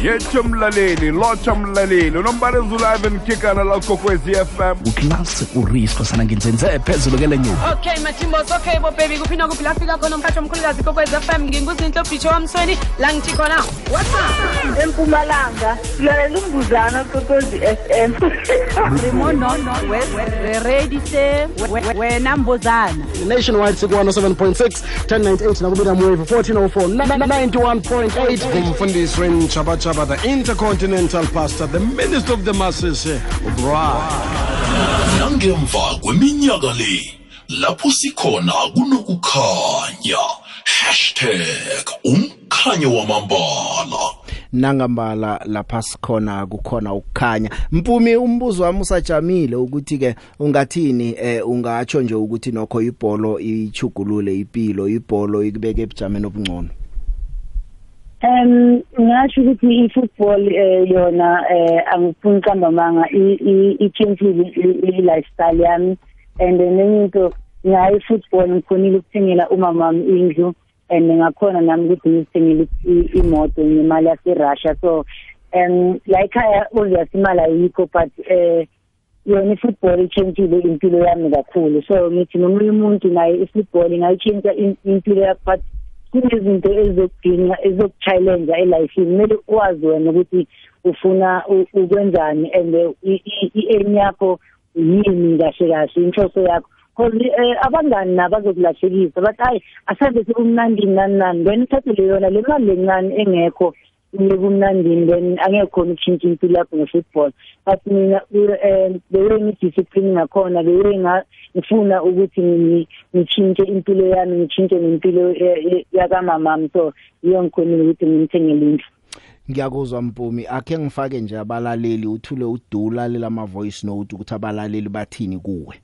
Yetsho mlaleli lotsha mlaleli unombalezi ulive khikhana lakokwezi fm uklase uristo sana nginzenze phezulu ke lenyu okay matimbos okay bo baby kuphi? La fika khona umkhathi omkhulukazi kokwez fm nginguzinto bhisho wamsweni la ngithi khona whatsapp empumalanga lalela umbuzana kokwezi f m. Limonono ready se wena mbuzana. Nationwide siku 107.6 1098 nakumiram wave 1404 91.8 kumfundisi wenchabacha Chaba, the intercontinental pastor, the minister of the masses, Bra. nangemva kweminyaka le lapho sikhona kunokukhanya hashtag umkhanyo wamambala. Nangambala lapha sikhona kukhona ukukhanya. Mpumi umbuzo wami usajamile ukuthi ke ungathini eh ungatsho nje ukuthi nokho ibholo ichugulule impilo ibholo ikubeke ebujameni obungcono? Um ngasho ukuthi i-football eh yona eh angifuni uqamba amanga. I-changile i-lifestyle yami. And nenye into ngayo i-football ngikhonile ukuthengela umama wami indlu. And ngakhona nami ukuthi ngizithengele imoto ngemali yase-Russia. So um ekhaya obviously imali ayikho but eh yona i-football ichangile impilo yami kakhulu. So ngithi nomunye umuntu naye i-football ingayitshintsha impilo yakhe kunezinto ezokudinga ezokuchallenge elifini kumele wazi wena ukuthi ufuna ukwenzani and i-aim yakho yini kahle kahle inhloso yakho. Because abangani nabazokulahlekisa bathi hayi asambe sekumnandini nani nani. Wena uthathele yona le mali lencane engekho kumnandini then angeke khona ukushintsha impilo yakho nge-football. But mina the way ngidiscipline ngakhona ngifuna ukuthi ngitshintshe impilo yami ngitshintshe nempilo yakamamami so yiyo ngikhonile ukuthi ngimthengele indlu ngiyakuzwa mpumi. Akhe ngifake nje abalaleli uthule udula lama voice note ukuthi abalaleli bathini kuwe.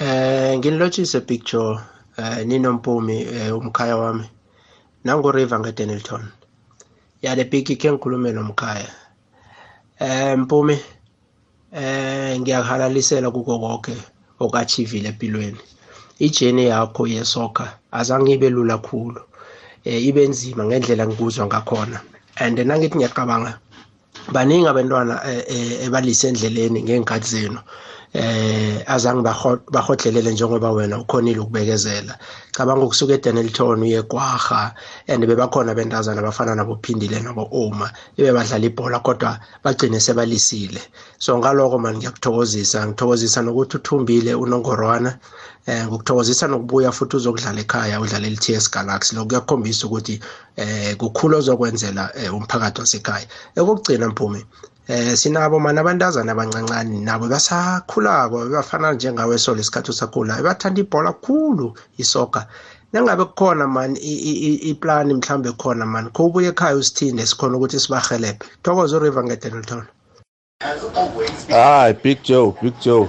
Eh nginilotshise picture eh ninompumi umkhaya wami. Nangu River ngeDenilton yale big ke ngikhulume nomkhaya. Eh mpumi eh ngiyahalalisela kuko konke okachievile empilweni. Ijeni yakho yesoka azange ibe lula kakhulu eh ibe nzima ngendlela ngikuzwa ngakhona. And nangithi ngiyacabanga baningi abantwana ebalise endleleni ngeenkathi zenu. eh azange bahodlelele njengoba wena ukhonile ukubekezela. Cabanga ukusuka eDenelton uye kwaha and bebakhona bentazana abafana nabo phindile nabo Oma ebe badlala ibhola kodwa bagcine sebalisile. So ngaloko manje ngiyakuthokozisa. Ngithokozisa nokuthi uthumbile unongorwana. Eh ngokuthokozisa nokubuya futhi uzokudlala ekhaya udlala iTS Galaxy. Lokho kuyakhombisa ukuthi eh kukhulu ozokwenzela umphakathi wasekhaya. Ekugcina mpumi eh sinabo mana abantazana abancancane nabo basakhulako bafana njengawe so lesikhathi usakhula bathanda ibhola kakhulu isoka nangabe kukhona man iplan mhlambe khona man kubuye ekhaya usithinde sikhona ukuthi sibahelebhe thokoza uriver ngedenelton hayi big joe big joe.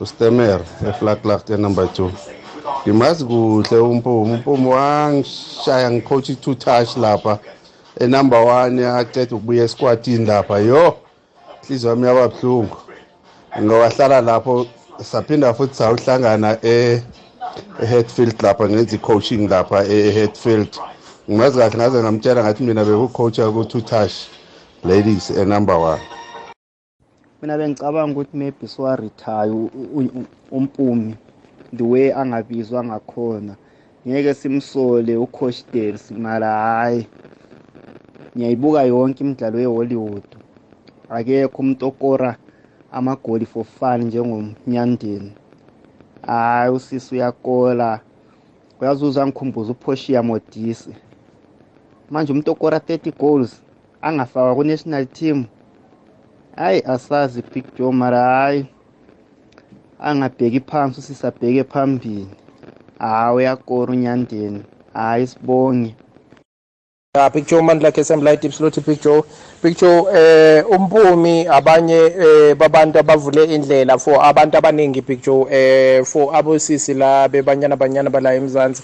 Ustemer eflaklaft number 2 ngimazi kuhle umpumu umpumu wangishaya ngicoach two touch lapha. Enumber 1 aceda ukubuya esquadini lapha yo inhliziyo yami yababuhlungu ngowahlala lapho saphinda futhi sawuhlangana e eHeadfield lapha ngenza i-coaching lapha eHeadfield ngimazi kahle ngaze ngamtshela ngathi mina bekucoacha ku-two touch ladies enumber 1 mina bengicabanga ukuthi maybe siwaretire umpumi the way angabizwa ngakhona. Ngeke simsole ucoach Dales mara hayi ngiyayibuka yonke imidlalo yeHollywood. Akekho umuntu okora amagoli for fun njengomnyandeni. Hayi usisi uyakola. Uyazuza ngikhumbuza uPortia Modise manje umuntu okora 30 goals angafakwa ku-national team. Hayi asazi big joe mara hayi angabheki phansi usisabheke phambili. Hayi uyakora unyandeni. Hayi sibonge. Ya Big Joe Mandla ke Assembly Deep Slot Big Joe. Big Joe eh umpumi abanye eh babantu abavule indlela for abantu abaningi Big Joe eh for abosisi la bebanyana banyana bala eMzansi.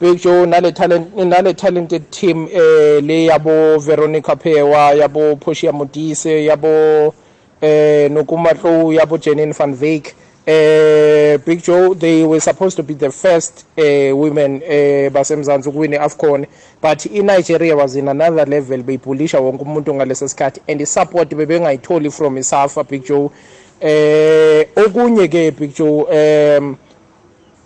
Big Joe nale talent nale talented team eh le yabo Veronica Phewa yabo Poshia Modise yabo eh nokumatlo yabo Janine van Wyk. Uh, Big Joe, they were supposed to be the first uh, women uh, basemzansi ukuwina i-afcon but i-nigeria was in another level beyibulisha wonke umuntu ngaleso sikhathi and i-support bebengayitholi from isafa Big Joe. Eh okunye-ke Big Joe um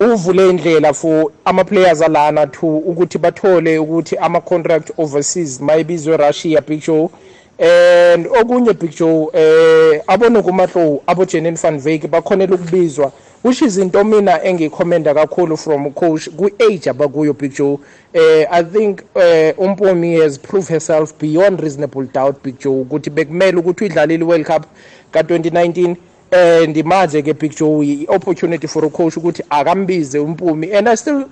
uvule indlela for ama-players alana to ukuthi bathole ukuthi ama-contract overseas mayibizwe russia Big Joe. And okunye Big Joe eh abonokumatlo abo Janine van Wyk bakhonela ukubizwa which is into mina engikhomenda kakhulu from coach ku age abakuyo Big Joe. Eh i think eh umpumi has proved herself beyond reasonable doubt Big Joe ukuthi bekumele ukuthi udlalile World Cup ka2019 and manje ke Big Joe i opportunity for a coach ukuthi akambize umpumi. And i still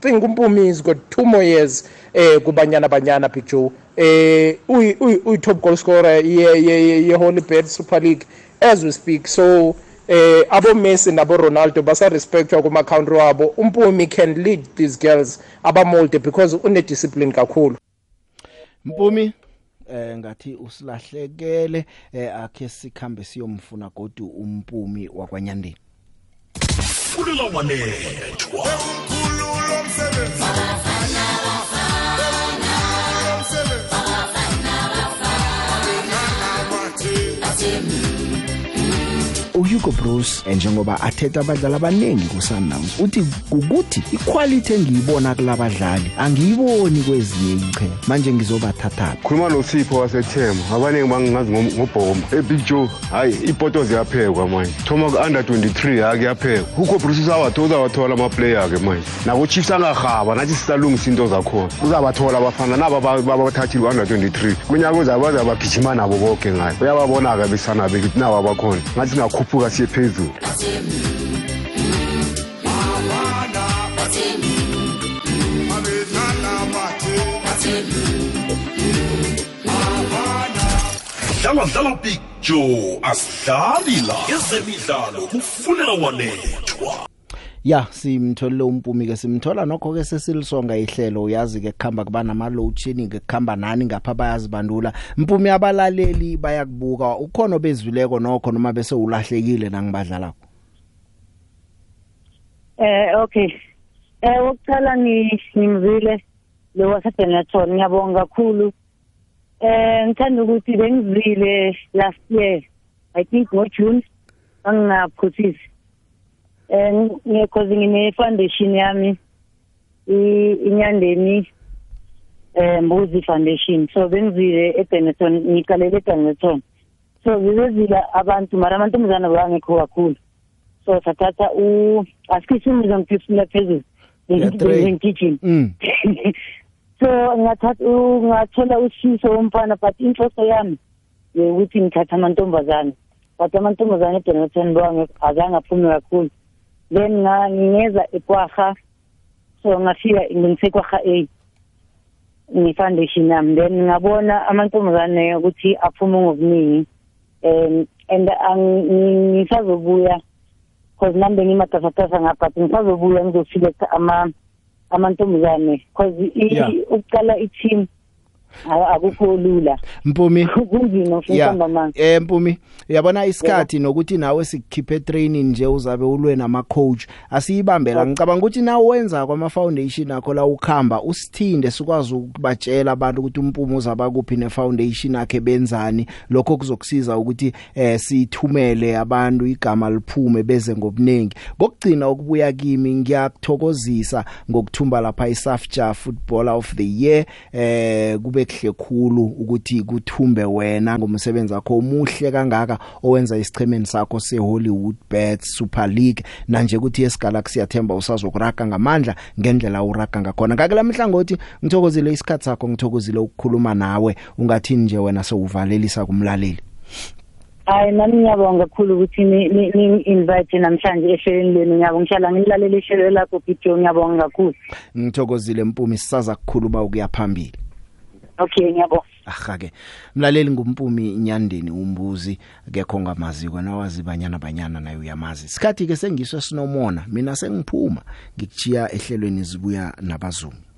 think umpumi is got two more years eh kubanyana banyana Big Joe. Eh uyi uyi top goal scorer ye ye ye Holy Bird Super League as we speak. So eh abo Messi nabo Ronaldo basa respectwa kuma country wabo. Umpumi can lead these girls abamolde because une discipline kakhulu. Mpumi eh ngathi usilahlekele eh akhe sikhambe siyomfuna godu umpumi wakwanyandeni. Fulela wanethwa uHugo Bruce njengoba athetha abadlali abanengi kuSundowns uthi ukuthi iquality engiyibona kulabadlali angiyiboni kwezinye iqhe manje ngizobathatha khuluma noSipho wasethema abaningi bangingazi ngobhoma eBig Joe hayi ipoto ziyaphekwa manje. Thoma ku-under 23 ha kuyaphekwa. Hugo Bruce uzawathola uzawathola ama-player ke manje. Nako Chiefs angahaba nathi sisalungisa into zakhona. Uzabathola abafana nabo babathathile ku-under 23 kunyaka uzabe bazabagijima nabo bonke ngayo. Uyababona-ke besana bekithi nabo abakhona. Ngathi singakhuphuka siye phezulu. Dlala dlala Big Joe asidlali la. Ezemidlalo kufunela wanethwa. Ya simtholile umpumi ke simthola nokho ke sesilisonga ihlelo uyazi ke kukhamba kuba nama load shedding kukhamba nani ngapha bayazibandula mpumi abalaleli bayakubuka ukhona bezwileko nokho noma bese ulahlekile nangibadlalako Eh okay. Eh ukuqala ni ngimzile lo waseDenaton ngiyabonga kakhulu. Eh ngithanda ukuthi bengizile last year I think ngo June angingaphuthisi. Eh ngekhozi ngine foundation yami inyandeni eh Mbuzi Foundation. So bengizile eDenaton ngiqalele eDenaton. So ngizezila abantu mara amantombazana bangekho kakhulu. so sathatha u asikhisimi ngizongifisula phezulu. Ngigijima <laughs> so ngathatha ngathola usiso womfana but inhloso yami ukuthi ngithatha amantombazane. But amantombazane eDonington bonke azange aphume kakhulu. Then ngingeza ekwaha so ngafika ngisekwaha A ngi-foundation yami. Then ngabona amantombazane ukuthi aphume ngobuningi um and ngisazobuya because nami bengimatasatasa ngaphathi ngisazobuya ngizoselecta ama amantombazane because ukuqala i-team akukho lula. Mpumi? Kunzima yeah. eh Mpumi uyabona isikhathi nokuthi nawe sikukhiphe training nje uzabe ulwe nama coach asiyibambela ngicabanga ukuthi nawe wenza kwama foundation akho la ukhamba usithinde sikwazi ukubatshela abantu ukuthi umpumi uzaba kuphi ne foundation yakhe benzani. Lokho kuzokusiza ukuthi eh sithumele abantu igama liphume beze ngobunengi. Kokugcina ukubuya kimi ngiyakuthokozisa ngokuthumba lapha iSafja Footballer of the Year. Eh kube kube kuhle khulu ukuthi kuthumbe wena ngomsebenzi wakho omuhle kangaka owenza isichemeni sakho seHollywood Bet Super League. Manje kuthi esigalaxy yathemba usazokuraga ngamandla ngendlela uraga ngakhona. Ngake lamhlangothi ngithokozile isikhatsi sakho ngithokozile ukukhuluma nawe. Ungathi nje wena sewuvalelisa kumlaleli? Hayi nami ngiyabonga kakhulu ukuthi ni invite namhlanje ehlelweni lenu. Ngiyabonga ngishala ngilalele ihlelo lakho Bidjo ngiyabonga kakhulu. Ngithokozile mpumi sisaza kukhuluma ukuya phambili. Okay ngiyabonga aha ke mlaleli ngumpumi nyandeni umbuzi akekho ngamaziko nawazi banyana banyana nayo uyamazi. Sikhathi ke sengiswe sinomona mina sengiphuma ngikuchiya ehlelweni zibuya nabazumi.